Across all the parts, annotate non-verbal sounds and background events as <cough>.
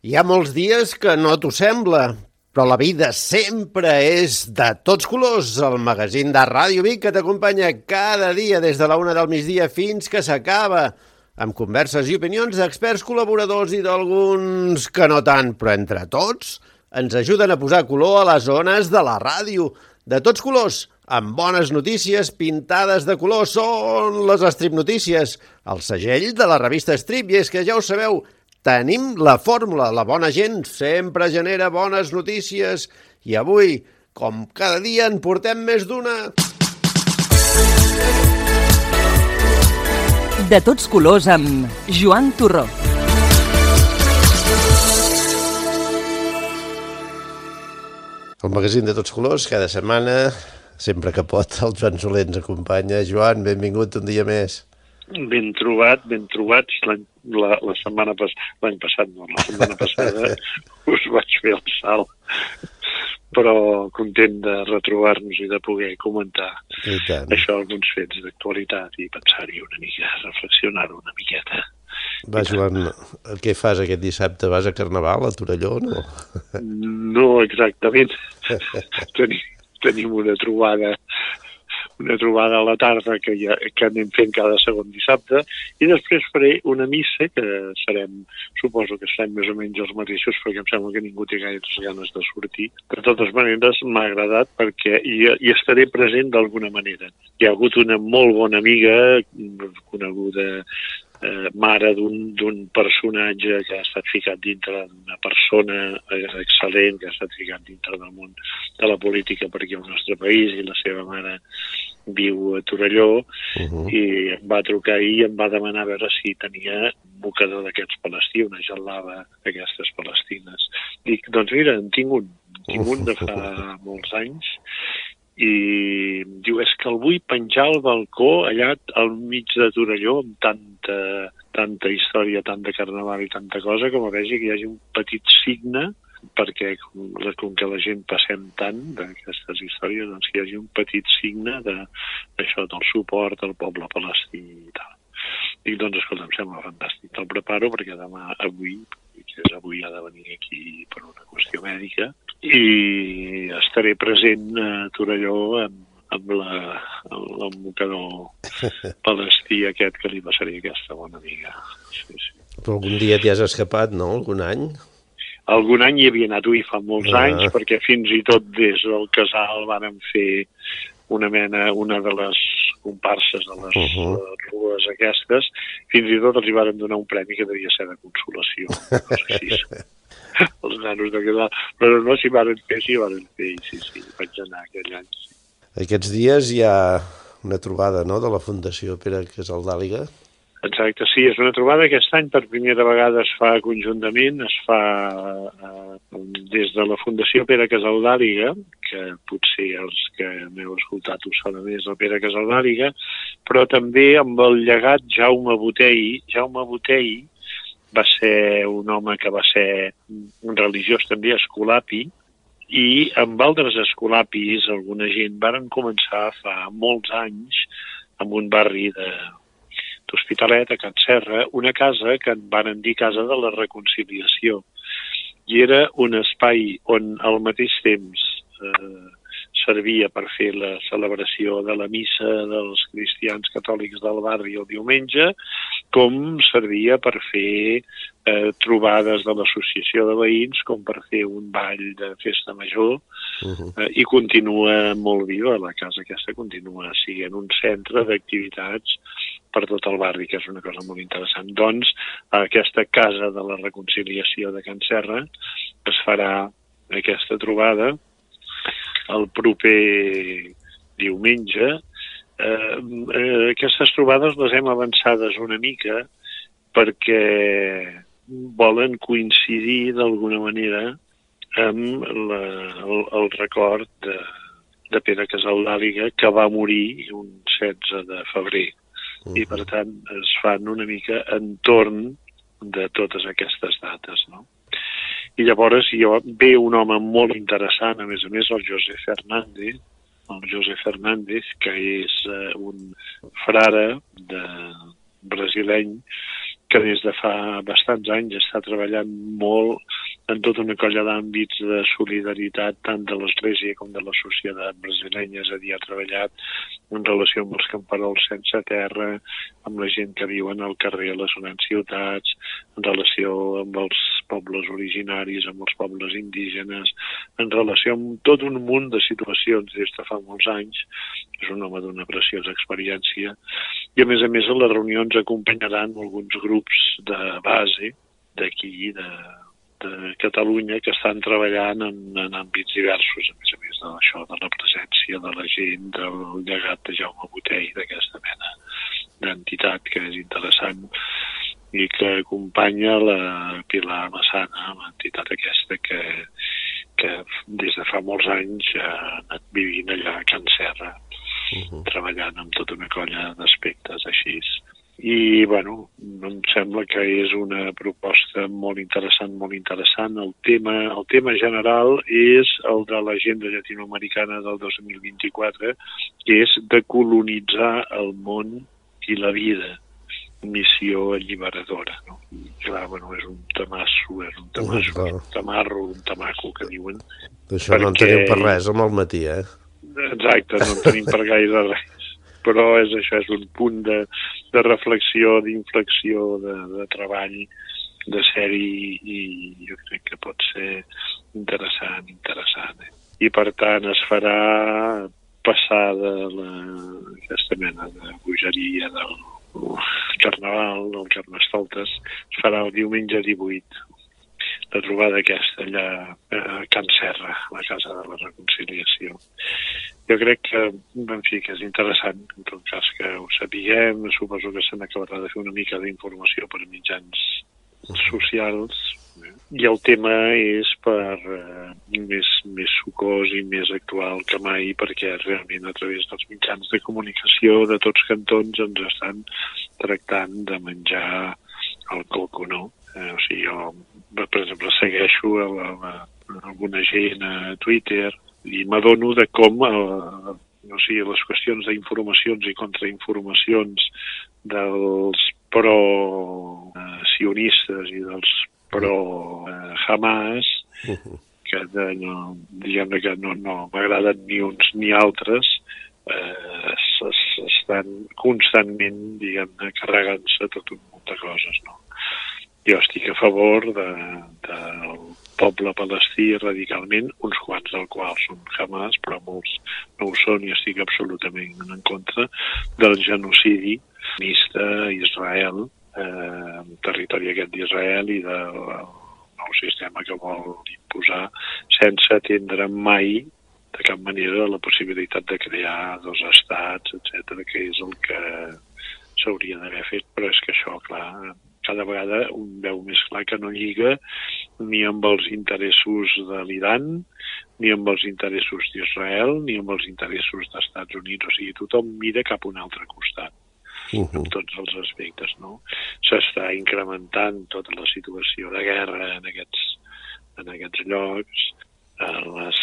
Hi ha molts dies que no t'ho sembla, però la vida sempre és de tots colors. El magazín de Ràdio Vic que t'acompanya cada dia des de la una del migdia fins que s'acaba, amb converses i opinions d'experts col·laboradors i d'alguns que no tant, però entre tots ens ajuden a posar color a les zones de la ràdio. De tots colors, amb bones notícies pintades de color, són les Strip Notícies, el segell de la revista Strip, i és que ja ho sabeu, Tenim la fórmula, la bona gent sempre genera bones notícies i avui, com cada dia, en portem més d'una. De tots colors amb Joan Torró. El magazín de tots colors, cada setmana, sempre que pot, el Joan Soler ens acompanya. Joan, benvingut un dia més. Ben trobat, ben trobats. L'any la, la setmana pas, l'any passat, no, la setmana <laughs> passada us vaig fer el salt però content de retrobar-nos i de poder comentar això, alguns fets d'actualitat i pensar-hi una mica, reflexionar una miqueta. Va, Joan, què fas aquest dissabte? Vas a Carnaval, a Torelló, no? No, exactament. <laughs> tenim, tenim una trobada una trobada a la tarda que, ja, que anem fent cada segon dissabte i després faré una missa que serem, suposo que serem més o menys els mateixos perquè em sembla que ningú té gaire ganes de sortir. De totes maneres m'ha agradat perquè hi, hi estaré present d'alguna manera. Hi ha hagut una molt bona amiga coneguda eh, mare d'un personatge que ha estat ficat dintre d'una persona excel·lent, que ha estat ficat dintre del món de la política perquè el nostre país i la seva mare viu a Torelló uh -huh. i em va trucar ahir i em va demanar a veure si tenia un mocador d'aquests palestí, una gelada d'aquestes palestines. Dic, doncs mira, en tinc un, tinc un de fa <laughs> molts anys i diu, és que el vull penjar al balcó allà al mig de Torelló amb tanta, tanta història, tant de carnaval i tanta cosa, com a vegi que hi hagi un petit signe perquè com, com que la gent passem tant d'aquestes històries, doncs hi hagi un petit signe d'això, de, del suport al poble palestí i tal. Dic, doncs, escolta, em sembla fantàstic. Te'l preparo perquè demà, avui, que és avui ha de venir aquí per una qüestió mèdica, i estaré present a Torelló amb, amb la, el mocador <laughs> palestí aquest que li passaré aquesta bona amiga. Sí, sí. Però algun dia t'hi has escapat, no? Algun any? Algun any hi havia anat, ui, fa molts ah. anys, perquè fins i tot des del casal vàrem fer una mena, una de les comparses de les uh -huh. rues aquestes, fins i tot els hi varen donar un premi que devia ser de consolació. No sé si els nanos de casal. Però no s'hi varen fer, s'hi varen fer, sí, sí, vaig anar aquell any. Sí. Aquests dies hi ha una trobada no, de la Fundació Pere Casaldàliga, Exacte, sí, és una trobada que aquest any per primera vegada es fa conjuntament, es fa eh, des de la Fundació Pere Casaldàriga, que potser els que m'heu escoltat ho saben més, el Pere Casaldàriga, però també amb el llegat Jaume Botei. Jaume Botei va ser un home que va ser un religiós també escolapi, i amb altres escolapis alguna gent varen començar fa molts anys en un barri de, d'Hospitalet, a Can Serra, una casa que en van dir Casa de la Reconciliació. I era un espai on al mateix temps eh, servia per fer la celebració de la missa dels cristians catòlics del barri el diumenge, com servia per fer eh, trobades de l'associació de veïns, com per fer un ball de festa major, uh -huh. eh, i continua molt viva, la casa aquesta continua sent un centre d'activitats per tot el barri, que és una cosa molt interessant. Doncs, aquesta Casa de la Reconciliació de Can Serra es farà aquesta trobada el proper diumenge. Eh, eh, aquestes trobades les hem avançades una mica perquè volen coincidir d'alguna manera amb la, el, el record de, de Pere Casaldàliga que va morir un 16 de febrer. Uh -huh. I per tant es fan una mica entorn de totes aquestes dates, no? I llavors jo ve un home molt interessant, a més a més, el José Fernández, el José Fernández, que és eh, un frare de brasileny que des de fa bastants anys està treballant molt en tota una colla d'àmbits de solidaritat tant de l'Església com de la societat brasilenya, és a dir, ha treballat en relació amb els camperols sense terra, amb la gent que viuen al carrer a les grans ciutats, en relació amb els pobles originaris, amb els pobles indígenes, en relació amb tot un munt de situacions des de fa molts anys. És un home d'una preciosa experiència. I a més a més a les reunions acompanyaran alguns grups de base d'aquí, de, de Catalunya que estan treballant en, en àmbits diversos, a més a més d'això, de la presència de la gent, del llegat de Jaume Botell, d'aquesta mena d'entitat que és interessant i que acompanya la Pilar Massana, l'entitat aquesta que, que des de fa molts anys ha anat vivint allà a Can Serra, uh -huh. treballant amb tota una colla d'aspectes així i bueno, em sembla que és una proposta molt interessant, molt interessant. El tema, el tema general és el de l'agenda llatinoamericana del 2024, que és de colonitzar el món i la vida missió alliberadora. No? I clar, bueno, és un tamasso, és un tamasso, un tamarro, un tamaco, que diuen. D'això perquè... no en tenim per res amb el matí, eh? Exacte, no en tenim per gaire res però és això, és un punt de, de reflexió, d'inflexió, de, de treball, de sèrie i jo crec que pot ser interessant, interessant. Eh? I per tant es farà passar de la, aquesta mena de bogeria del carnaval, del Carnestoltes, es farà el diumenge 18 la trobada aquesta allà a Can Serra, la Casa de la Reconciliació. Jo crec que, en fi, que és interessant, en tot cas, que ho sapiguem, suposo que se n'acabarà de fer una mica d'informació per mitjans socials, i el tema és per eh, més, més sucós i més actual que mai perquè realment a través dels mitjans de comunicació de tots cantons ens estan tractant de menjar el coco, no? Eh, o sigui, jo, per exemple, segueixo a, a, a alguna gent a Twitter i m'adono de com eh, o sigui, les qüestions d'informacions i contrainformacions dels pro-sionistes i dels pro-Hamas que de, no, diguem que no, no m'agraden ni uns ni altres eh, estan constantment diguem-ne carregant-se tot un munt de coses no? jo estic a favor de, del poble palestí radicalment, uns quants del qual són Hamas, però molts no ho són i estic absolutament en contra del genocidi mista Israel, eh, territori aquest d'Israel i del nou sistema que vol imposar sense atendre mai de cap manera la possibilitat de crear dos estats, etc que és el que s'hauria d'haver fet, però és que això, clar, cada vegada un veu més clar que no lliga ni amb els interessos de l'Iran, ni amb els interessos d'Israel, ni amb els interessos dels Estats Units. O sigui, tothom mira cap a un altre costat. Uh -huh. en tots els aspectes, no? S'està incrementant tota la situació de guerra en aquests, en aquests llocs, les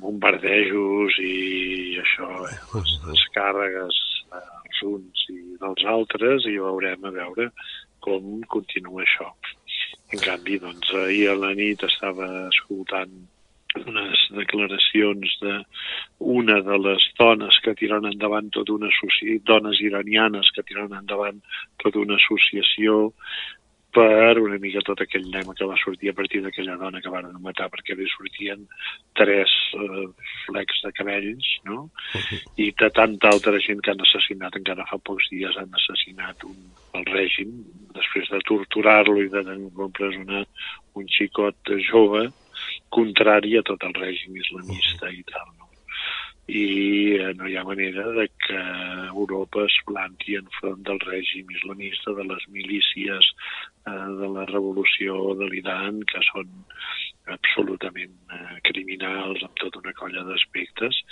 bombardejos i això, eh, les, les càrregues dels uns i dels altres, i veurem a veure com continua això. En canvi, doncs, ahir a la nit estava escoltant unes declaracions de una de les dones que tiren endavant tota una dones iranianes que tiren endavant tota una associació per una mica tot aquell lema que va sortir a partir d'aquella dona que van matar perquè li sortien tres uh, flecs de cabells, no? I de tanta altra gent que han assassinat, encara fa pocs dies han assassinat un, el règim, després de torturar-lo i de empresonar un xicot jove, contrari a tot el règim islamista i tal? I eh, no hi ha manera de que Europa es planti enfront del règim islamista, de les milícies eh, de la revolució de l'Iran, que són absolutament eh, criminals amb tota una colla d'aspectes,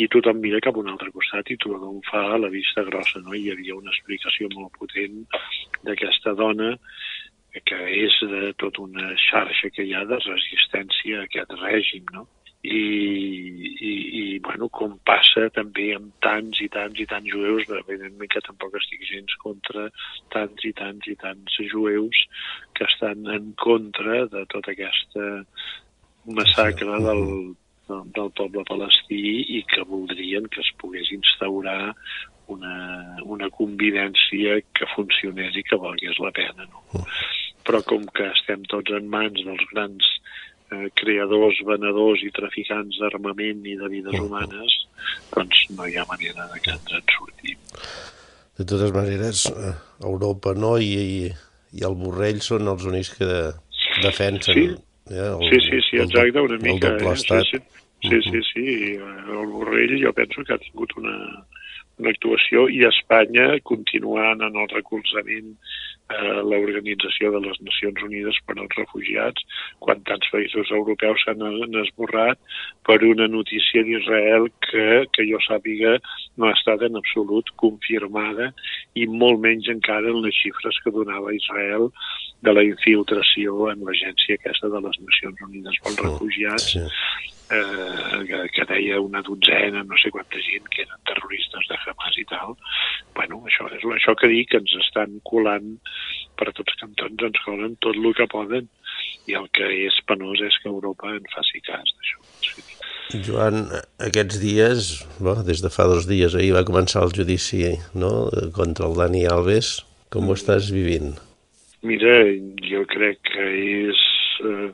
i tothom mira cap a un altre costat i tothom fa la vista grossa. No? Hi havia una explicació molt potent d'aquesta dona que és de tota una xarxa que hi ha de resistència a aquest règim, no? I, i, i bueno, com passa també amb tants i tants i tants jueus, evidentment que tampoc estic gens contra tants i tants i tants jueus que estan en contra de tota aquesta massacre del, del poble palestí i que voldrien que es pogués instaurar una, una convivència que funcionés i que valgués la pena. No? Però com que estem tots en mans dels grans eh, creadors, venedors i traficants d'armament i de vides humanes, doncs no hi ha manera de que ens en sortim. De totes maneres, eh, Europa no i, i, i el Borrell són els únics que defensen sí. eh, el, sí, sí, sí, exacte, una mica. El doble estat. Eh? Sí, sí. Sí, sí, sí. El Borrell jo penso que ha tingut una, una actuació i Espanya continuant en el recolzament a l'Organització de les Nacions Unides per als Refugiats, quan tants països europeus s'han esborrat per una notícia d'Israel que, que jo sàpiga no ha estat en absolut confirmada i molt menys encara en les xifres que donava Israel de la infiltració en l'agència aquesta de les Nacions Unides pels Refugiats, sí eh, que, que deia una dotzena, no sé quanta gent, que eren terroristes de Hamas i tal. Bueno, això és això que dic, que ens estan colant per tots cantons, ens colen tot el que poden, i el que és penós és que Europa en faci cas d'això. Sí. Joan, aquests dies, bo, des de fa dos dies, ahir va començar el judici no, contra el Dani Alves. Com ho estàs vivint? Mira, jo crec que és... Eh,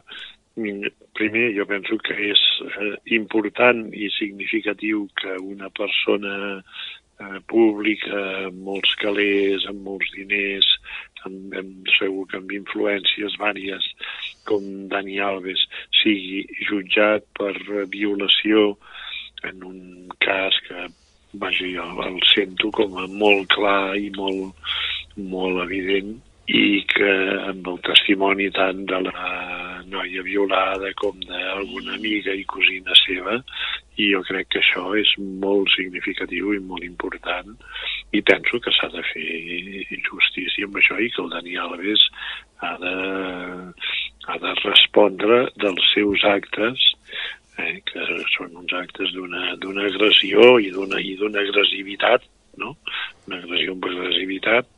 primer jo penso que és eh, important i significatiu que una persona eh, pública amb molts calés, amb molts diners, amb, amb, segur que amb influències vàries com Dani Alves sigui jutjat per violació en un cas que vaja, jo el sento com a molt clar i molt, molt evident i que amb el testimoni tant de la noia violada com d'alguna amiga i cosina seva i jo crec que això és molt significatiu i molt important i penso que s'ha de fer justícia amb això i que el Dani Alves ha de, ha de respondre dels seus actes eh, que són uns actes d'una agressió i d'una agressivitat no? una agressió amb agressivitat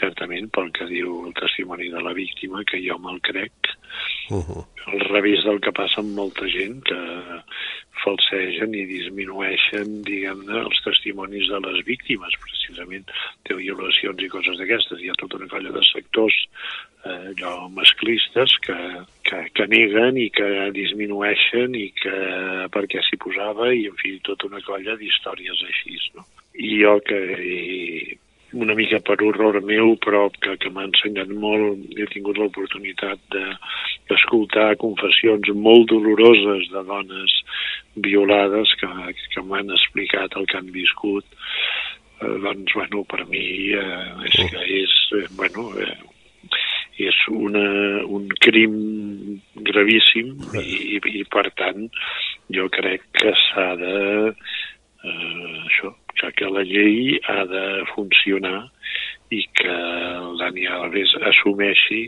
certament pel que diu el testimoni de la víctima, que jo me'l crec, uh -huh. al revés del que passa amb molta gent que falsegen i disminueixen, diguem-ne, els testimonis de les víctimes, precisament de violacions i coses d'aquestes. Hi ha tota una colla de sectors eh, allò, masclistes que, que, que neguen i que disminueixen i que per què s'hi posava i, en fi, tota una colla d'històries així, no? I jo que i, una mica per horror meu, però que, que m'ha ensenyat molt. He tingut l'oportunitat d'escoltar de, confessions molt doloroses de dones violades que, que m'han explicat el que han viscut. Eh, doncs, bueno, per mi eh, és que és, eh, bueno, eh, és una, un crim gravíssim i, i, per tant, jo crec que s'ha de eh, això, que, que la llei ha de funcionar i que el Dani Alves assumeixi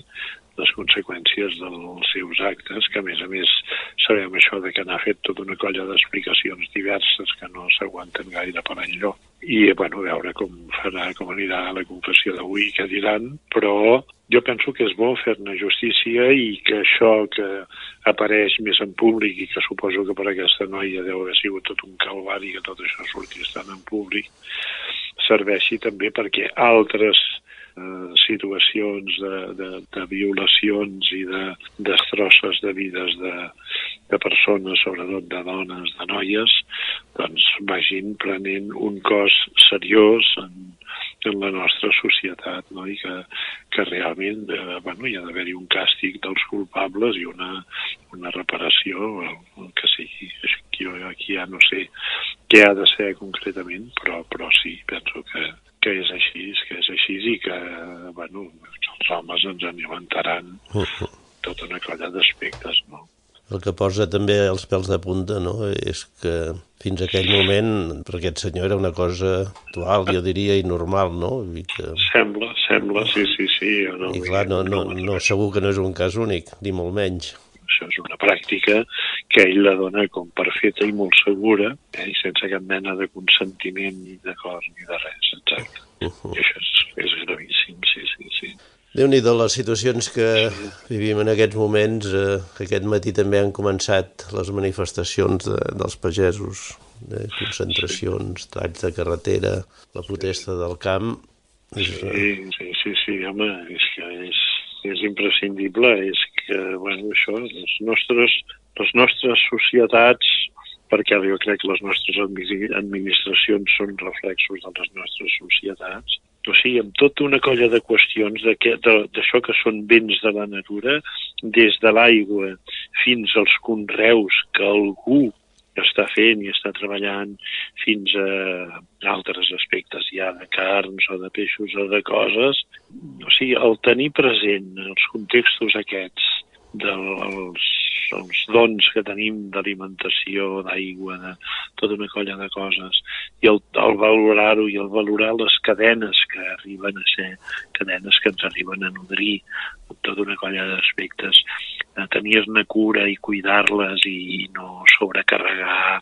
les conseqüències dels seus actes, que a més a més sabem això de que n'ha fet tota una colla d'explicacions diverses que no s'aguanten gaire per enlloc. I, bueno, veure com farà, com anirà la confessió d'avui, què diran, però jo penso que és bo fer-ne justícia i que això que apareix més en públic i que suposo que per aquesta noia deu haver sigut tot un calvari que tot això sortís tant en públic, serveixi també perquè altres eh, situacions de, de, de violacions i de destrosses de vides de, de persones, sobretot de dones, de noies, doncs vagin prenent un cos seriós en, en la nostra societat no? i que, que realment eh, bueno, hi ha d'haver-hi un càstig dels culpables i una, una reparació, el que sigui. Jo aquí ja no sé què ha de ser concretament, però, però sí, penso que, que és així, que és així i que bueno, els homes ens alimentaran tota una colla d'aspectes. No? El que posa també els pèls de punta no? és que fins a aquell moment per aquest senyor era una cosa actual, jo diria, i normal, no? I que... Sembla, sembla, sí, sí, sí. No, I clar, no, no, no, segur que no és un cas únic, ni molt menys. Això és una pràctica que ell la dona com per feta i molt segura, eh, i sense cap mena de consentiment ni d'acord ni de res, exacte. Uh -huh. I això és, és gravíssim, sí, sí, sí. Déu nhi les situacions que vivim en aquests moments. Eh, aquest matí també han començat les manifestacions de, dels pagesos, de concentracions, talls de carretera, la protesta del camp. Sí, sí, sí, sí, home, és que és, és imprescindible, és que, bueno, això, les nostres, les nostres societats, perquè jo crec que les nostres administracions són reflexos de les nostres societats, o sigui, amb tota una colla de qüestions d'això que són béns de la natura, des de l'aigua fins als conreus que algú està fent i està treballant fins a altres aspectes ja de carns o de peixos o de coses. O sigui, el tenir present els contextos aquests dels els dons que tenim d'alimentació, d'aigua, de tota una colla de coses, i el, el valorar-ho i el valorar les cadenes que arriben a ser cadenes que ens arriben a nodrir tota una colla d'aspectes, tenir-ne cura i cuidar-les i no sobrecarregar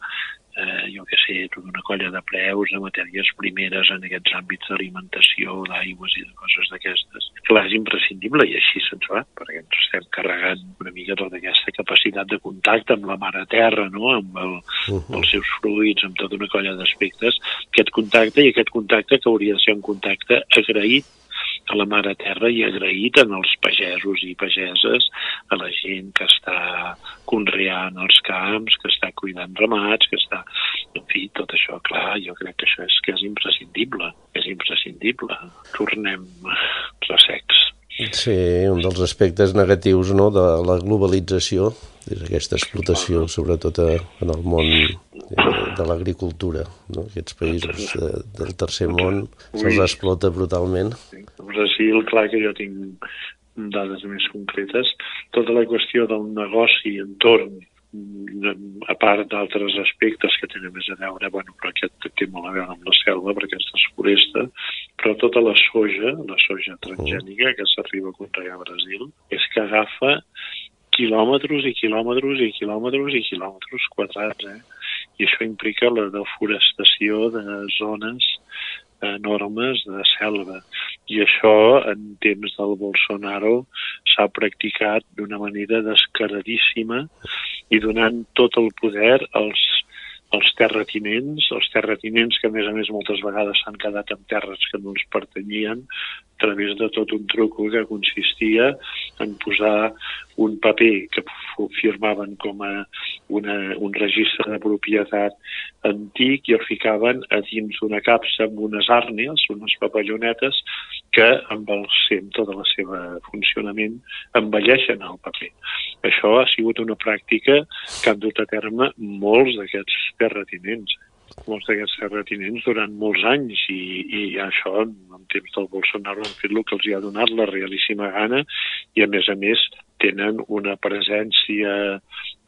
eh, jo què sé, tota una colla de preus, de matèries primeres en aquests àmbits d'alimentació, d'aigües i de coses d'aquestes. Clar, és imprescindible i així se'ns va, perquè ens estem carregant una mica tota aquesta capacitat de contacte amb la mare terra, no? amb el, uh -huh. els seus fruits, amb tota una colla d'aspectes. Aquest contacte i aquest contacte que hauria de ser un contacte agraït a la Mare Terra i agraït en els pagesos i pageses, a la gent que està conreant els camps, que està cuidant ramats, que està... En fi, tot això, clar, jo crec que això és que és imprescindible, és imprescindible. Tornem ressecs. Sí, un dels aspectes negatius no, de la globalització és aquesta explotació, sobretot en el món de l'agricultura. No? Aquests països de, del tercer món se'ls explota brutalment. Brasil, clar que jo tinc dades més concretes, tota la qüestió del negoci entorn a part d'altres aspectes que tenen més a veure, bueno, però aquest té molt a veure amb la selva perquè és foresta, però tota la soja, la soja transgènica que s'arriba a conrear a Brasil, és que agafa quilòmetres i quilòmetres i quilòmetres i quilòmetres quadrats, eh? I això implica la deforestació de zones enormes de selva. I això, en temps del Bolsonaro, s'ha practicat d'una manera descaradíssima i donant tot el poder als els terratinents, els terratinents que a més a més moltes vegades s'han quedat amb terres que no els pertanyien, a través de tot un truco que consistia en posar un paper que firmaven com a una, un registre de propietat antic i el ficaven a dins d'una capsa amb unes àrnies, unes papallonetes, que amb el amb tot el seu funcionament envelleixen el paper. Això ha sigut una pràctica que han dut a terme molts d'aquests terratinents molts d'aquests terratinents durant molts anys i, i això en temps del Bolsonaro han fet el que els hi ha donat la realíssima gana i a més a més tenen una presència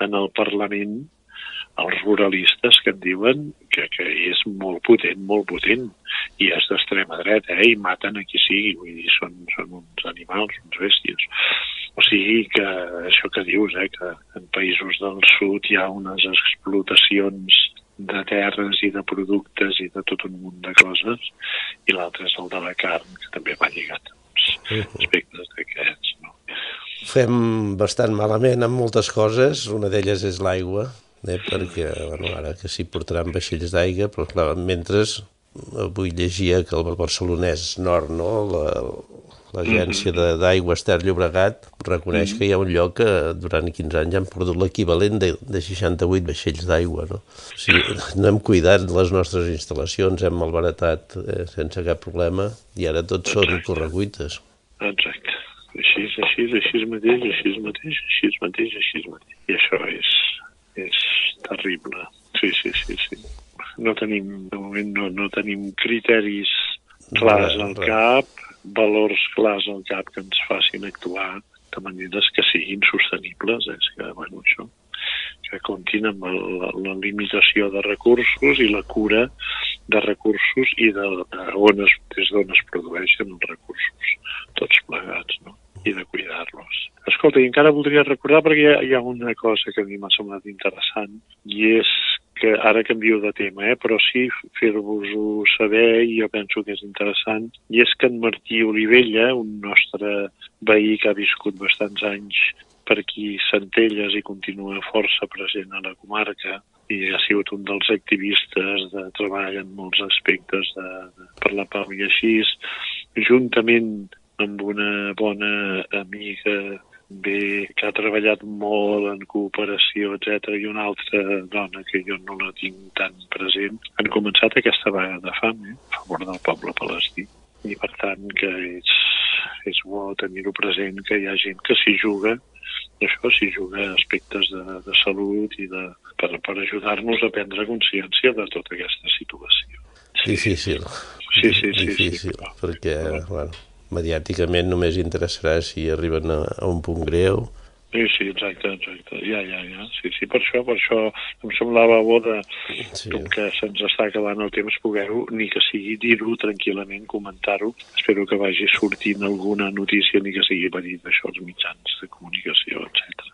en el Parlament els ruralistes que et diuen que, que és molt potent, molt potent, i és d'extrema dreta, eh? i maten a qui sigui, vull dir, són, són uns animals, uns bèsties. O sigui que això que dius, eh? que en països del sud hi ha unes explotacions de terres i de productes i de tot un munt de coses, i l'altre és el de la carn, que també va lligat als aspectes d'aquests. No? Fem bastant malament amb moltes coses, una d'elles és l'aigua, eh, perquè bueno, ara que s'hi portaran vaixells d'aigua, però clar, mentre avui llegia que el barcelonès nord, no, la, l'Agència mm-hmm. d'Aigües Ter Llobregat reconeix mm -hmm. que hi ha un lloc que durant 15 anys han perdut l'equivalent de, de 68 vaixells d'aigua. No? O sigui, <laughs> no hem cuidat les nostres instal·lacions, hem malbaratat eh, sense cap problema i ara tots Exacte. són correguites. Exacte. Així, així, així mateix, així mateix, així mateix, així mateix. I això és, és terrible. Sí, sí, sí, sí. No tenim, de moment no, no tenim criteris clars al cap, valors clars al cap que ens facin actuar de maneres que siguin sostenibles. És que, bueno, això, que comptin amb el, la limitació de recursos i la cura de recursos i de, de on es, des d'on es produeixen els recursos, tots plegats, no? I de cuidar-los. Escolta, i encara voldria recordar perquè hi ha, hi ha una cosa que a mi m'ha semblat interessant i és que ara canvio de tema, eh? però sí fer-vos-ho saber i jo penso que és interessant, i és que en Martí Olivella, un nostre veí que ha viscut bastants anys per aquí Centelles i continua força present a la comarca i ha sigut un dels activistes de treball en molts aspectes de, de, per la pau i així, juntament amb una bona amiga bé, que ha treballat molt en cooperació, etc i una altra dona que jo no la tinc tan present, han començat aquesta vaga de fam eh, a favor del poble palestí. I per tant que és, és bo tenir-ho present, que hi ha gent que s'hi juga això s'hi juga aspectes de, de salut i de, per, per ajudar-nos a prendre consciència de tota aquesta situació. Sí. Difícil. Sí, sí, sí. Difícil, sí, perquè, bueno, mediàticament només interessarà si arriben a, a un punt greu. Sí, sí, exacte, exacte. Ja, ja, ja. Sí, sí, per això, per això em semblava bo de, sí. com que se'ns està acabant el temps, poder-ho, ni que sigui dir-ho tranquil·lament, comentar-ho. Espero que vagi sortint alguna notícia, ni que sigui venint això als mitjans de comunicació, etc.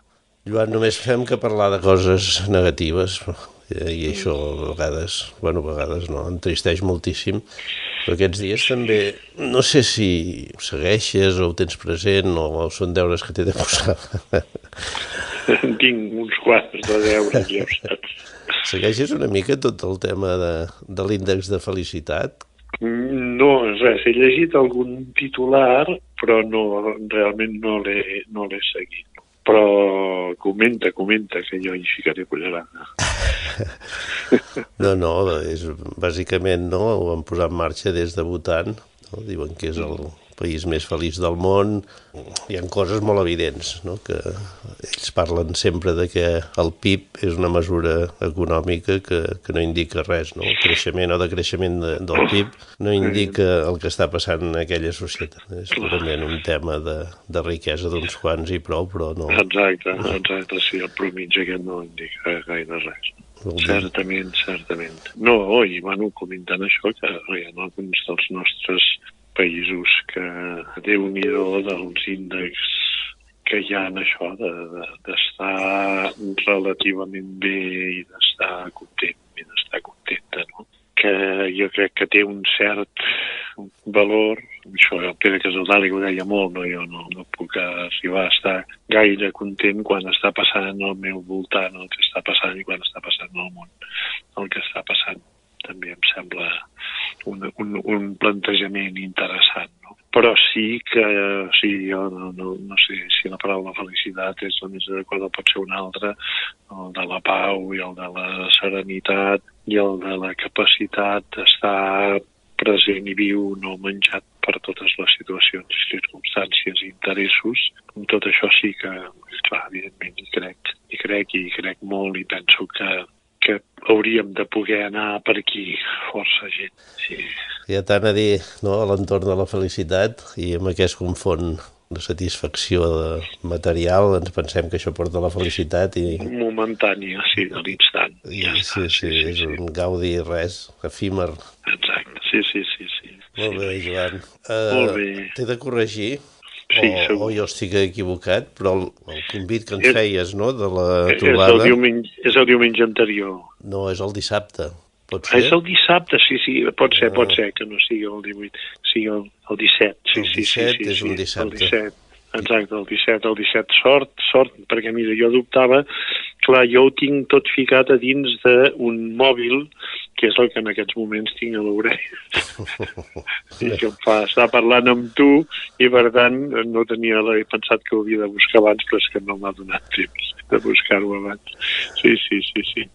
Joan, només fem que parlar de coses negatives, i això a vegades, bueno, a vegades no, entristeix moltíssim, però aquests dies també, no sé si ho segueixes o ho tens present o són deures que t'he de posar. Tinc uns quants de deures, ja ho saps. Segueixes una mica tot el tema de, de l'índex de felicitat? No, res, he llegit algun titular, però no, realment no l'he no seguit. Però comenta, comenta, que jo hi ficaré cullerada. <laughs> No, no, és, bàsicament no, ho van posar en marxa des de Bhutan, no? diuen que és el país més feliç del món, hi han coses molt evidents, no? que ells parlen sempre de que el PIB és una mesura econòmica que, que no indica res, no? el creixement o decreixement de, del PIB no indica el que està passant en aquella societat, és purament un tema de, de riquesa d'uns quants i prou, però no... Exacte, exacte, sí, el promig aquest no indica gaire res. Certament, certament. No, i bueno, comentant això, que hi ha alguns dels nostres països que déu nhi dels índexs que hi ha en això d'estar de, de, relativament bé i d'estar content i d'estar contenta, no? que jo crec que té un cert valor, això el Pere Casaldari ho deia molt, no? jo no, no puc arribar a estar gaire content quan està passant al meu voltant el que està passant i quan està passant al món el que està passant també em sembla un, un, un plantejament interessant. No? Però sí que, sí, jo no, no, no sé si la paraula felicitat és la més adequada, pot ser una altra, el de la pau i el de la serenitat i el de la capacitat d'estar present i viu, no menjat per totes les situacions, circumstàncies i interessos. Amb tot això sí que, clar, evidentment, hi crec, hi crec i hi crec molt i penso que hauríem de poder anar per aquí força gent. Sí. Ha tant a dir no, a l'entorn de la felicitat i amb aquest confon de satisfacció de material, ens pensem que això porta la felicitat i... Momentània, sí, de l'instant. Ja sí, sí, sí, sí, és sí. un gaudi res, efímer. Exacte, sí, sí, sí. sí. Molt bé, Joan. Uh, Molt bé. T'he de corregir Sí, o, segur. o jo estic equivocat, però el, el convit que ens És- feies, no?, de la És el, trobada, diumenge, és el diumenge anterior. no, és el dissabte. Pot Ah, ser? és el dissabte, sí, sí, pot ser, Ah. pot ser que no sigui el 18, sigui el, el 17. Sí, El sí, 17 sí, sí, és un sí, dissabte. El 17, exacte, el 17, el 17. Sort, sort, perquè mira, jo dubtava, clar, jo ho tinc tot ficat a dins d'un mòbil, que és el que en aquests moments tinc a l'orella. <laughs> I que em fa estar parlant amb tu i, per tant, no tenia... He pensat que ho havia de buscar abans, però és que no m'ha donat temps de buscar-ho abans. Sí, sí, sí, sí.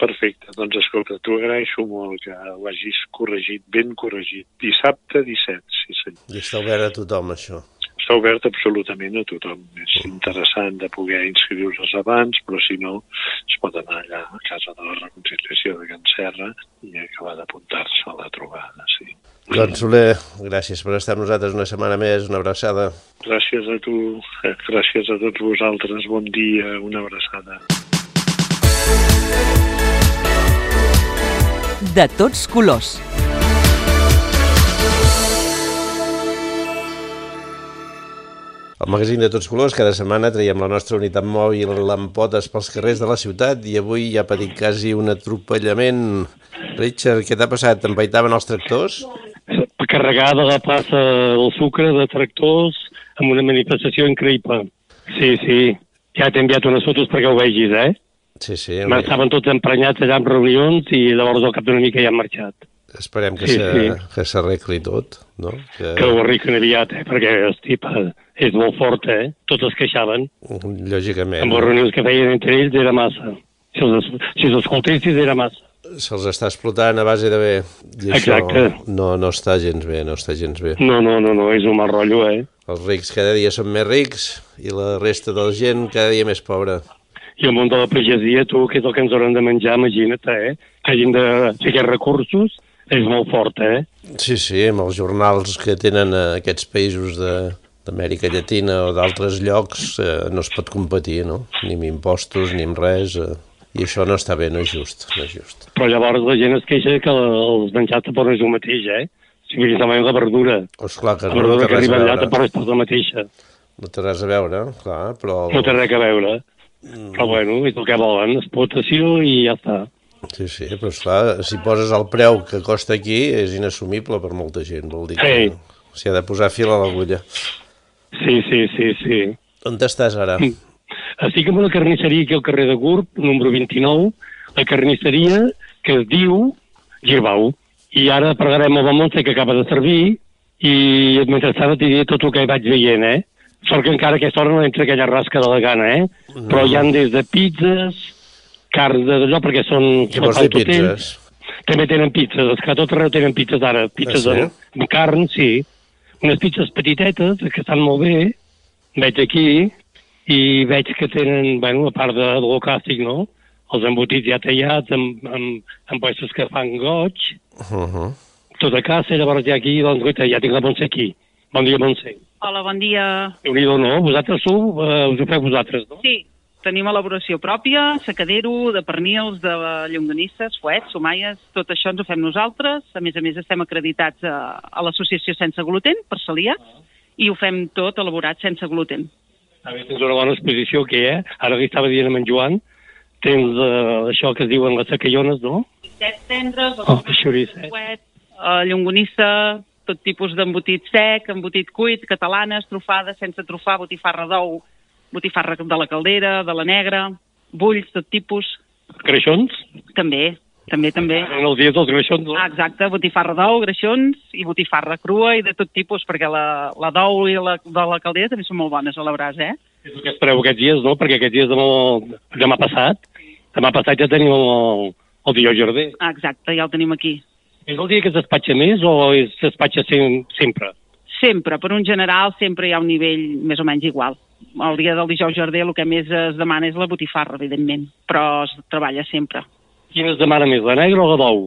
Perfecte. Doncs escolta, t'ho agraeixo molt que ho hagis corregit, ben corregit. Dissabte 17, sí senyor. I està obert a tothom, això. Està obert absolutament a tothom. És interessant de poder inscriure-se abans, però si no, pot anar allà a Casa de la Reconciliació de Can Serra i acabar d'apuntar-se a la trobada, sí. Doncs, Soler, gràcies per estar amb nosaltres una setmana més, una abraçada. Gràcies a tu, eh, gràcies a tots vosaltres, bon dia, una abraçada. De tots colors. El magazín de tots colors, cada setmana traiem la nostra unitat mòbil amb potes pels carrers de la ciutat i avui ja ha patit quasi un atropellament. Richard, què t'ha passat? T'empaitaven els tractors? Carregada la plaça del Sucre de tractors amb una manifestació increïble. Sí, sí. Ja t'he enviat unes fotos perquè ho vegis, eh? Sí, sí. Estaven tots emprenyats allà en reunions i llavors al cap d'una mica ja han marxat. Esperem que Sí, se- sí. s'arregli tot, no? Que, Que ho arreglen aviat, eh? Perquè, hosti, pa, és molt fort, eh? Tots es queixaven. lògicament, Amb les reunions que feien entre ells era massa. Si els, si els escoltessis era massa. se'ls està explotant a base de bé. I Exacte. no, no està gens bé, no està gens bé. No, no, no, no, és un mal rotllo, eh? Els rics cada dia són més rics i la resta de la gent cada dia més pobra. I el món de la pagesia, tu, que és el que ens hauran de menjar, imagina't, eh? Que hagin de fer aquests recursos, és molt fort, eh? Sí, sí, amb els jornals que tenen eh, aquests països de- d'Amèrica Llatina o d'altres llocs eh, no es pot competir, no? Ni amb impostos, ni amb res. Eh. I això no està bé, no és just, no és just. Però llavors la gent es queixa que els menjars tampoc no és el mateix, eh? Si dir, també la verdura. Esclar que La no, verdura que arriba allà tampoc és pas la mateixa. No té res a veure, clar, però... No té res a veure. Però bueno, és el que volen, explotació i ja està. Sí, sí, però esclar, si poses el preu que costa aquí és inassumible per molta gent, vol dir que Sí. s'hi ha de posar fil a l'agulla. Sí, sí, sí, sí. On estàs ara? Estic en una carnisseria aquí al carrer de Gurb, número 29, la carnisseria que es diu Girbau. I ara pregarem el Montse que acaba de servir i mentrestant et diré tot el que vaig veient, eh? Sort que encara a aquesta hora no entra aquella rasca de la gana, eh? Però hi han des de pizzas, carn de d'allò, perquè són... Què vols dir pizzas? També tenen pizzas, és que a tot arreu tenen pizzas ara. Pizzas Ah, sí? amb, amb carn, sí. Unes pizzas petitetes, que estan molt bé, veig aquí, i veig que tenen, bueno, a part de, de lo clàssic, no? Els embotits ja tallats, amb, amb, amb puestos que fan goig, Uh -huh. tot a casa, llavors ja aquí, doncs, guaita, ja tinc la Montse aquí. Bon dia, Montse. Hola, bon dia. déu nhi no? Vosaltres sou, eh, us ho feu vosaltres, no? Sí, tenim elaboració pròpia, sacadero, de pernils, de llonganisses, fuets, somaies, tot això ens ho fem nosaltres. A més a més, estem acreditats a, a l'associació Sense Gluten, per celiacs, i ho fem tot elaborat sense gluten. A veure, tens una bona exposició aquí, eh? Ara li estava dient a en Joan, tens eh, això que es diuen les sacallones, no? Set tendres, Oh, fuet, eh, llonganissa, tot tipus d'embotit sec, embotit cuit, catalanes, trufades, sense trufar, botifarra d'ou, botifarra de la caldera, de la negra, bulls, tot tipus, Greixons? també, també, també. En els dies dels greixons, no? Ah, exacte, botifarra d'ou, greixons i botifarra crua i de tot tipus, perquè la, la d'ou i la de la caldera també són molt bones a la brasa, eh? És el que espereu aquests dies, no? Perquè aquests dies demà, demà passat, demà passat ja tenim el, el dia Jardí. Ah, exacte, ja el tenim aquí. És el dia que es despatxa més o es despatxa sem sempre? Sempre, per un general, sempre hi ha un nivell més o menys igual. El dia del dijous jardí el que més es demana és la botifarra, evidentment, però es treballa sempre. Quina es demana més, la negra o la d'ou?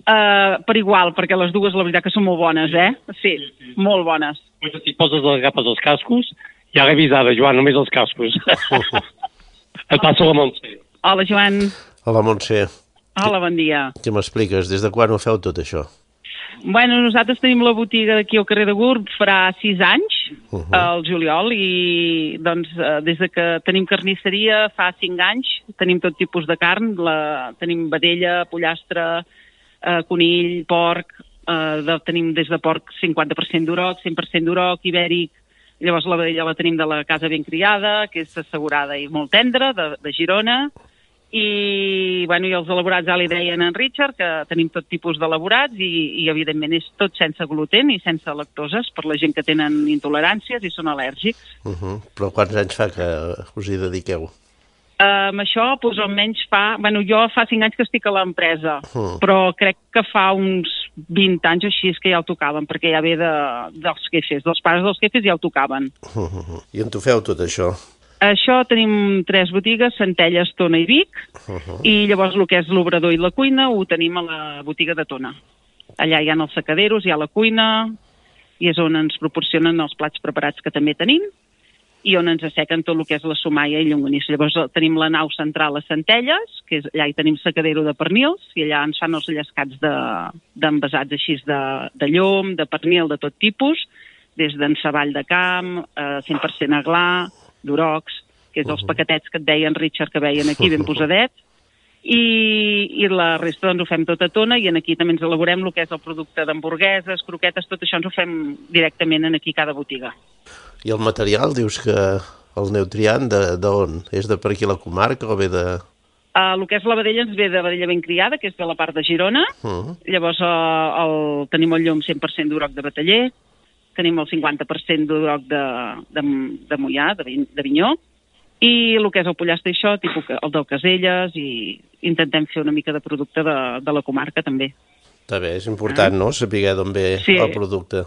Uh, per igual, perquè les dues la veritat que són molt bones, eh? Sí, molt bones. Pues si poses les agafes els cascos, ja l'he avisada, Joan, només els cascos. <laughs> Et passo la Montse. Hola, Joan. Hola, Montse. Hola, bon dia. Què m'expliques? Des de quan ho feu tot això? Bueno, nosaltres tenim la botiga aquí al carrer de Gurb farà sis anys, uh. -huh. al juliol, i doncs eh, des de que tenim carnisseria fa cinc anys, tenim tot tipus de carn, la, tenim vedella, pollastre, eh, conill, porc, eh, de, tenim des de porc 50% d'uroc, 100% d'uroc, ibèric, llavors la vedella la tenim de la casa ben criada, que és assegurada i molt tendra, de, de Girona, i, bueno, i els elaborats ja li deien en Richard que tenim tot tipus d'elaborats i, i evidentment és tot sense gluten i sense lactoses per la gent que tenen intoleràncies i són al·lèrgics. Uh -huh. Però quants anys fa que us hi dediqueu? Uh, amb això, doncs, almenys fa... Bueno, jo fa cinc anys que estic a l'empresa, Mm. però crec que fa uns 20 anys o així és que ja ho tocaven, perquè ja ve de, dels quefes, dels pares dels quefes ja ho tocaven. Uh -huh. I on ho feu tot això? Això tenim tres botigues, Centelles, Tona i Vic, Uh -huh. i llavors el que és l'obrador i la cuina ho tenim a la botiga de Tona. Allà hi ha els sacaderos, hi ha la cuina, i és on ens proporcionen els plats preparats que també tenim, i on ens assequen tot el que és la somaia i llonganissa. Llavors eh, tenim la nau central a Centelles, que és, allà hi tenim sacadero de pernils, i allà ens fan els llescats de- d'envasats de, així de, de llom, de pernil, de tot tipus, des d'enceball de camp, eh, 100% aglà, d'urocs, que és els paquetets que et deien, Richard, que veien aquí ben <laughs> posadets, i, i la resta doncs, ho fem tot a tona i en aquí també ens elaborem el que és el producte d'hamburgueses, croquetes, tot això ens ho fem directament en aquí cada botiga. I el material, dius que el aneu triant d'on? És de per aquí la comarca o ve de... Uh, el que és la vedella ens ve de vedella ben criada, que és de la part de Girona. Uh Llavors uh, el, tenim el llom 100% d'uroc de bataller, tenim el 50% d'uroc de, de, de mollà, de, vin, de vinyó, i el que és el pollastre això, tipus el del Caselles, i intentem fer una mica de producte de, de la comarca també. Està bé, és important, no?, saber d'on ve Sí. el producte.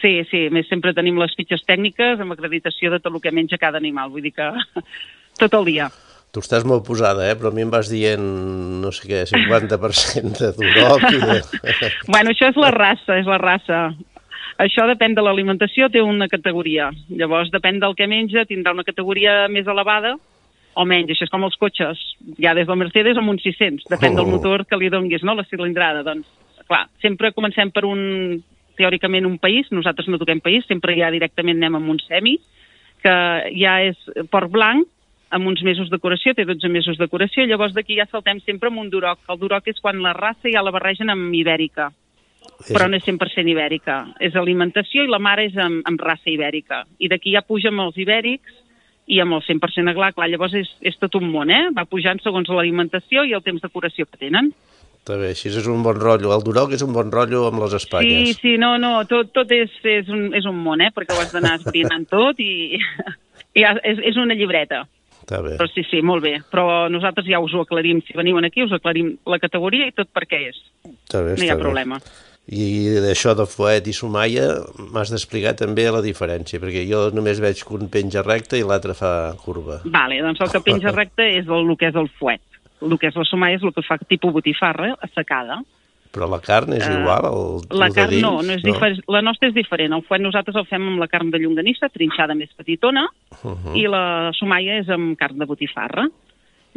Sí, sí, a més sempre tenim les fitxes tècniques amb acreditació de tot el que menja cada animal, vull dir que <laughs> tot el dia. Tu estàs molt posada, eh? Però a mi em vas dient, no sé què, 50% de d'Uroc i de... <laughs> Bueno, això és la raça, és la raça. Això depèn de l'alimentació, té una categoria. Llavors, depèn del que menja, tindrà una categoria més elevada o menys. Això és com els cotxes. Ja des del Mercedes amb un 600. Depèn del Oh. motor que li donguis, no?, la cilindrada. Doncs, clar, sempre comencem per un, teòricament, un país. Nosaltres no toquem país, sempre ja directament anem amb un semi, que ja és port blanc, amb uns mesos de curació, té 12 mesos de curació, llavors d'aquí ja saltem sempre amb un duroc. El duroc és quan la raça ja la barregen amb ibèrica però no és 100% ibèrica. És alimentació i la mare és amb, amb raça ibèrica. I d'aquí ja puja amb els ibèrics i amb el 100% aglà, clar, llavors és, és tot un món, eh? Va pujant segons l'alimentació i el temps de curació que tenen. Està bé, així és un bon rotllo. El Duroc és un bon rotllo amb les Sí, Espanyes. sí, no, no, tot, tot és, és, un, és un món, eh? Perquè ho has d'anar <laughs> esbrinant tot i, <laughs> i és, és una llibreta. Està bé. Però sí, sí, molt bé. Però nosaltres ja us ho aclarim. Si veniu aquí, us aclarim la categoria i tot per què és. Està bé, No hi ha està bé. I d'això de fuet i somaia m'has d'explicar també la diferència, perquè jo només veig que un penja recte i l'altre fa curva. Vale, doncs el que penja recte és el, el que és el fuet. El que és la somaia és el que fa tipus botifarra, assecada. Però la carn és Eh, igual? El, La el carn dins? no, no és diferent. La nostra és diferent. El fuet nosaltres el fem amb la carn de llonganissa, trinxada més petitona, Uh -huh. i la somaia és amb carn de botifarra.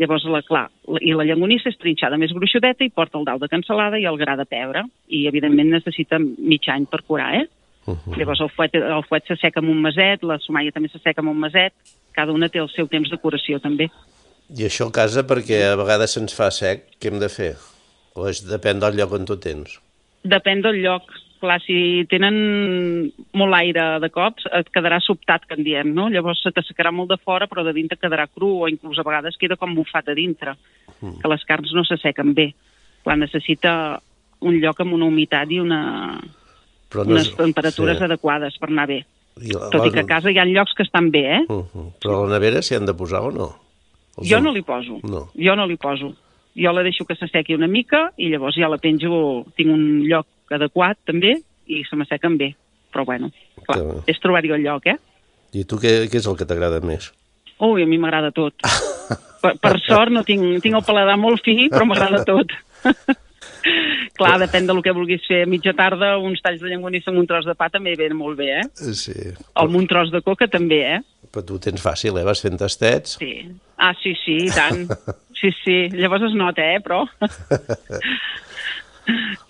Llavors, la, clar, la- i la llangonissa és trinxada més gruixudeta i porta el dalt de cansalada i el gra de pebre. I, evidentment, necessita mig any per curar, eh? Uh -huh. Llavors el fuet, el fuet s'asseca amb un meset, la somaia també s'asseca amb un meset, cada una té el seu temps de curació també. I això a casa perquè a vegades se'ns fa sec, què hem de fer? O és, depèn del lloc on tu tens? Depèn del lloc. Clar, si tenen molt aire de cops, et quedarà sobtat, que en diem, no? Llavors se t'assecarà molt de fora, però de dintre quedarà cru, o inclús a vegades queda com bufat a dintre, que les carns no s'assequen bé. Clar, necessita un lloc amb una humitat i una, Però unes és- temperatures sí. adequades per anar bé. I la- Tot i que a casa hi ha llocs que estan bé, eh? Uh -huh. Però a la nevera s'hi han de posar o no? Els Jo no li poso. No. Jo no li poso. Jo la deixo que s'assequi una mica i llavors ja la penjo, tinc un lloc adequat també i se m'assequen bé. Però bueno, clar, Que és trobar-hi el lloc, eh? I tu què, què és el que t'agrada més? Ui, a mi m'agrada tot. per, per sort no tinc, tinc el paladar molt fi, però m'agrada tot. <laughs> Clar, depèn del que vulguis fer. A mitja tarda, uns talls de llengonissa amb un tros de pa també ven molt bé, eh? Sí. O amb un tros de coca també, eh? Però tu ho tens fàcil, eh? Vas fent tastets. Sí. Ah, sí, sí, i tant. Sí, sí. Llavors es nota, eh, però... <laughs>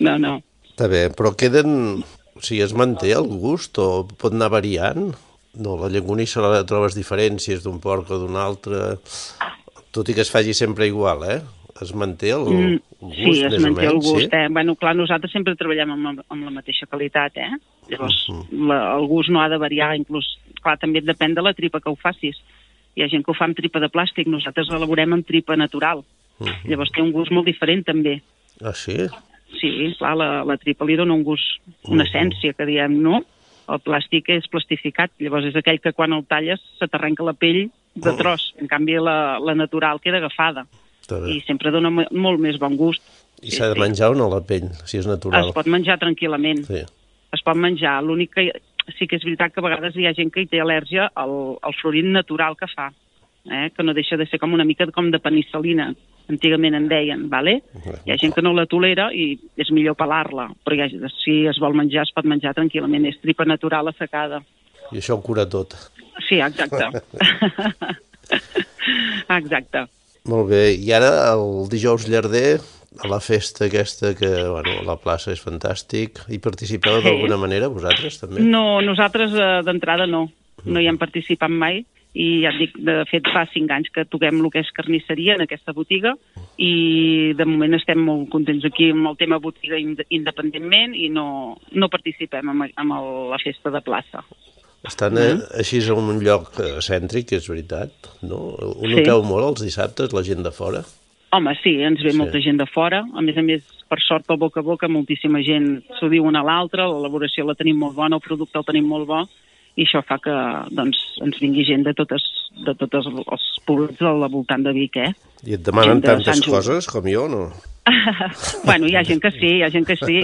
No, no. Està bé, però queden... O sigui, es manté el gust o pot anar variant? No, la llengonissa la trobes diferències d'un porc o d'un altre, tot i que es faci sempre igual, eh? Es manté el Mm, gust, sí, es manté el gust, sí? eh? Bueno, clar, nosaltres sempre treballem amb, la- amb la mateixa qualitat, eh? Llavors, la, el gust no ha de variar, inclús, clar, també depèn de la tripa que ho facis. Hi ha gent que ho fa amb tripa de plàstic, nosaltres elaborem amb tripa natural. Llavors té un gust molt diferent, també. Ah, sí? Sí, clar, la, la tripa li dona un gust, una essència, que diem, no? El plàstic és plastificat, llavors és aquell que quan el talles se t'arrenca la pell de tros. En canvi, la, la natural queda agafada i sempre dona mo- molt més bon gust. I s'ha de menjar o no la pell, si és natural? Es pot menjar tranquil·lament, Sí. es pot menjar. L'únic que sí que és veritat que a vegades hi ha gent que hi té al·lèrgia al, al florit natural que fa, eh? que no deixa de ser com una mica com de penicil·lina, antigament en deien, vale? Hi ha gent que no la tolera i és millor pelar-la, però ha, si es vol menjar es pot menjar tranquil·lament, és tripa natural assecada. I això ho cura tot. Sí, exacte. <laughs> exacte. Molt bé, i ara el dijous llarder a la festa aquesta que, bueno, la plaça és fantàstic. Hi participeu Sí. d'alguna manera, vosaltres, també? No, nosaltres eh, d'entrada no. No hi hem participat mai i ja et dic, de fet fa cinc anys que toquem el que és carnisseria en aquesta botiga i de moment estem molt contents aquí amb el tema botiga ind- independentment i no, no participem amb, amb el, la festa de plaça. Estan eh, així en un lloc eh, cèntric, és veritat, no? Ho Sí. noteu molt els dissabtes, la gent de fora? Home, sí, ens ve Sí. molta gent de fora. A més a més, per sort, pel boca a boca, moltíssima gent s'ho diu una a l'altra, l'elaboració la tenim molt bona, el producte el tenim molt bo, i això fa que doncs, ens vingui gent de totes, de totes els poblets al voltant de Vic, eh? I et demanen de tantes coses com jo, no? <laughs> bueno, hi ha gent que sí, hi ha gent que sí.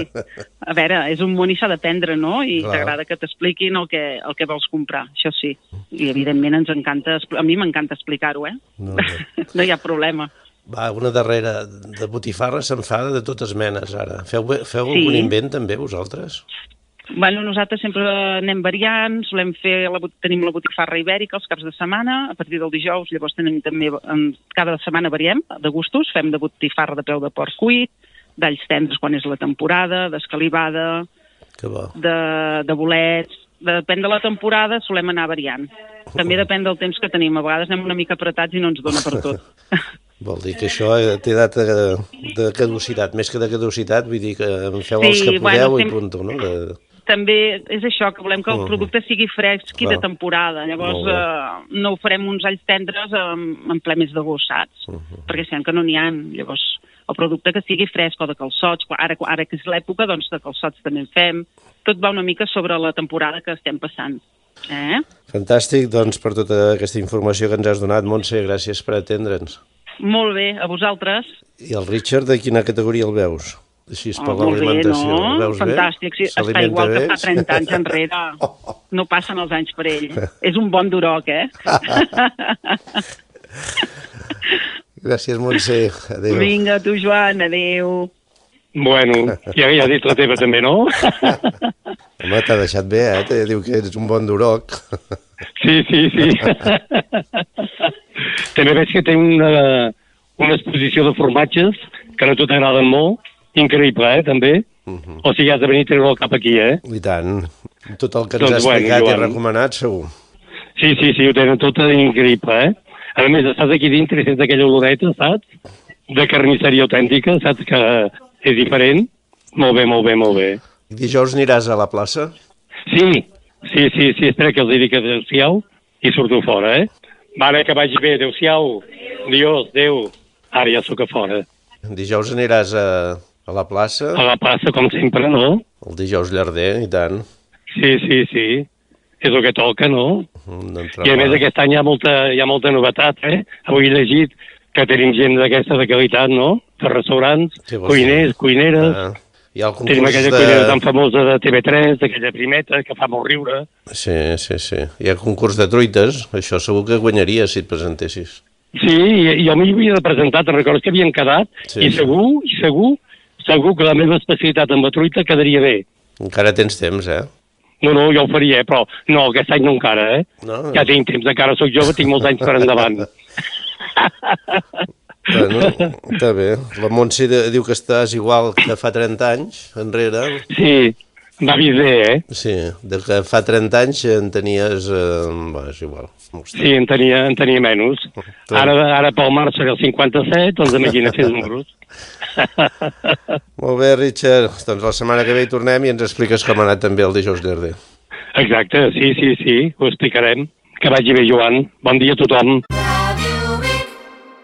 A veure, és un món i s'ha d'aprendre, no? I t'agrada que t'expliquin el, que, el que vols comprar, això sí. I evidentment ens encanta, a mi m'encanta explicar-ho, eh? No, no. <laughs> no hi ha problema. Va, una darrera de botifarra s'enfada de totes menes, ara. Feu, feu Sí. algun invent, també, vosaltres? Bueno, nosaltres sempre anem variant, solem fer, la, tenim la botifarra ibèrica els caps de setmana, a partir del dijous, llavors tenim també, cada setmana variem de gustos, fem de botifarra de peu de porc cuit, d'alls tendres quan és la temporada, d'escalivada, de, de bolets, depèn de la temporada, solem anar variant. També depèn del temps que tenim, a vegades anem una mica apretats i no ens dona per tot. <laughs> Vol dir que això eh, té data de, de caducitat, més que de caducitat, vull dir que en feu els Sí, que bueno, podeu i punto, no? De... també és això, que volem que el Mhm. producte sigui fresc i Clar. de temporada. Llavors eh, no ho farem uns alls tendres en, en ple mes d'agost, saps? Mhm. Perquè sabem que no n'hi ha. Llavors, el producte que sigui fresc o de calçots, ara, ara que és l'època, doncs de calçots també en fem. Tot va una mica sobre la temporada que estem passant. Eh? Fantàstic, doncs, per tota aquesta informació que ens has donat, Montse, gràcies per atendre'ns. Molt bé, a vosaltres. I el Richard, de quina categoria el veus? Així és per Oh, l'alimentació. no? El veus Fantàstic, sí, està igual que fa 30 anys enrere. <laughs> No passen els anys per ell. <laughs> És un bon duroc, eh? <laughs> Gràcies, Montse. Adéu. Vinga, tu, Joan, adéu. Bueno, ja, ja has dit la teva també, no? Home, t'ha deixat bé, eh? Te diu que ets un bon duroc. Sí, sí, sí. També veig que té una, una exposició de formatges que no tot t'agraden molt. Increïble, eh, també. O sigui, has de venir a treure el cap aquí, eh? I tant. Tot el que ens Doncs has bueno, explicat i Joan. recomanat, segur. Sí, sí, sí, ho tenen tot increïble, eh? A més, estàs aquí dintre i sents aquella oloreta, saps? De carnisseria autèntica, saps que és diferent? Molt bé, molt bé, molt bé. Dijous aniràs a la plaça? Sí, sí, sí, sí, espera que els dic adéu-siau i surto fora, eh? Vale, que vagi bé, adéu-siau. Adiós, adéu. Ara ja sóc a fora. Dijous aniràs a, a la plaça? A la plaça, com sempre, no? El dijous llarder, i tant. Sí, sí, sí. És el que toca, no? D'entrar I a més aquest any hi ha molta, hi ha molta novetat, eh? Avui he llegit que tenim gent d'aquesta de qualitat, no? De restaurants, Sí, cuiners, cuineres. Ah, hi ha el Tenim concurs aquella de... cuinera tan famosa de TV3, d'aquella primeta, que fa molt riure. Sí, sí, sí. Hi ha concurs de truites. Això segur que guanyaries si et presentessis. Sí, i, jo m'hi havia de presentar, te'n recordes que havien quedat? Sí, I segur, i segur, segur que la meva especialitat amb la truita quedaria bé. Encara tens temps, eh? No, no, jo ho faria, eh, però no, aquest any no encara, eh? No? Ja tinc temps, encara sóc jove, tinc molts anys per endavant. <laughs> Bueno, està bé. La Montse diu que estàs igual que fa 30 anys enrere. Sí, va bé, eh? Sí, de que fa 30 anys en tenies... Eh, va, és igual. Sí, en tenia, en tenia menys. Ara, ara pel març seré el 57, doncs imagina fer números. Molt bé, Richard. Doncs la setmana que ve hi tornem i ens expliques com ha anat també el dijous llarder. Exacte, sí, sí, sí, ho explicarem. Que vagi bé, Joan. Bon dia a tothom.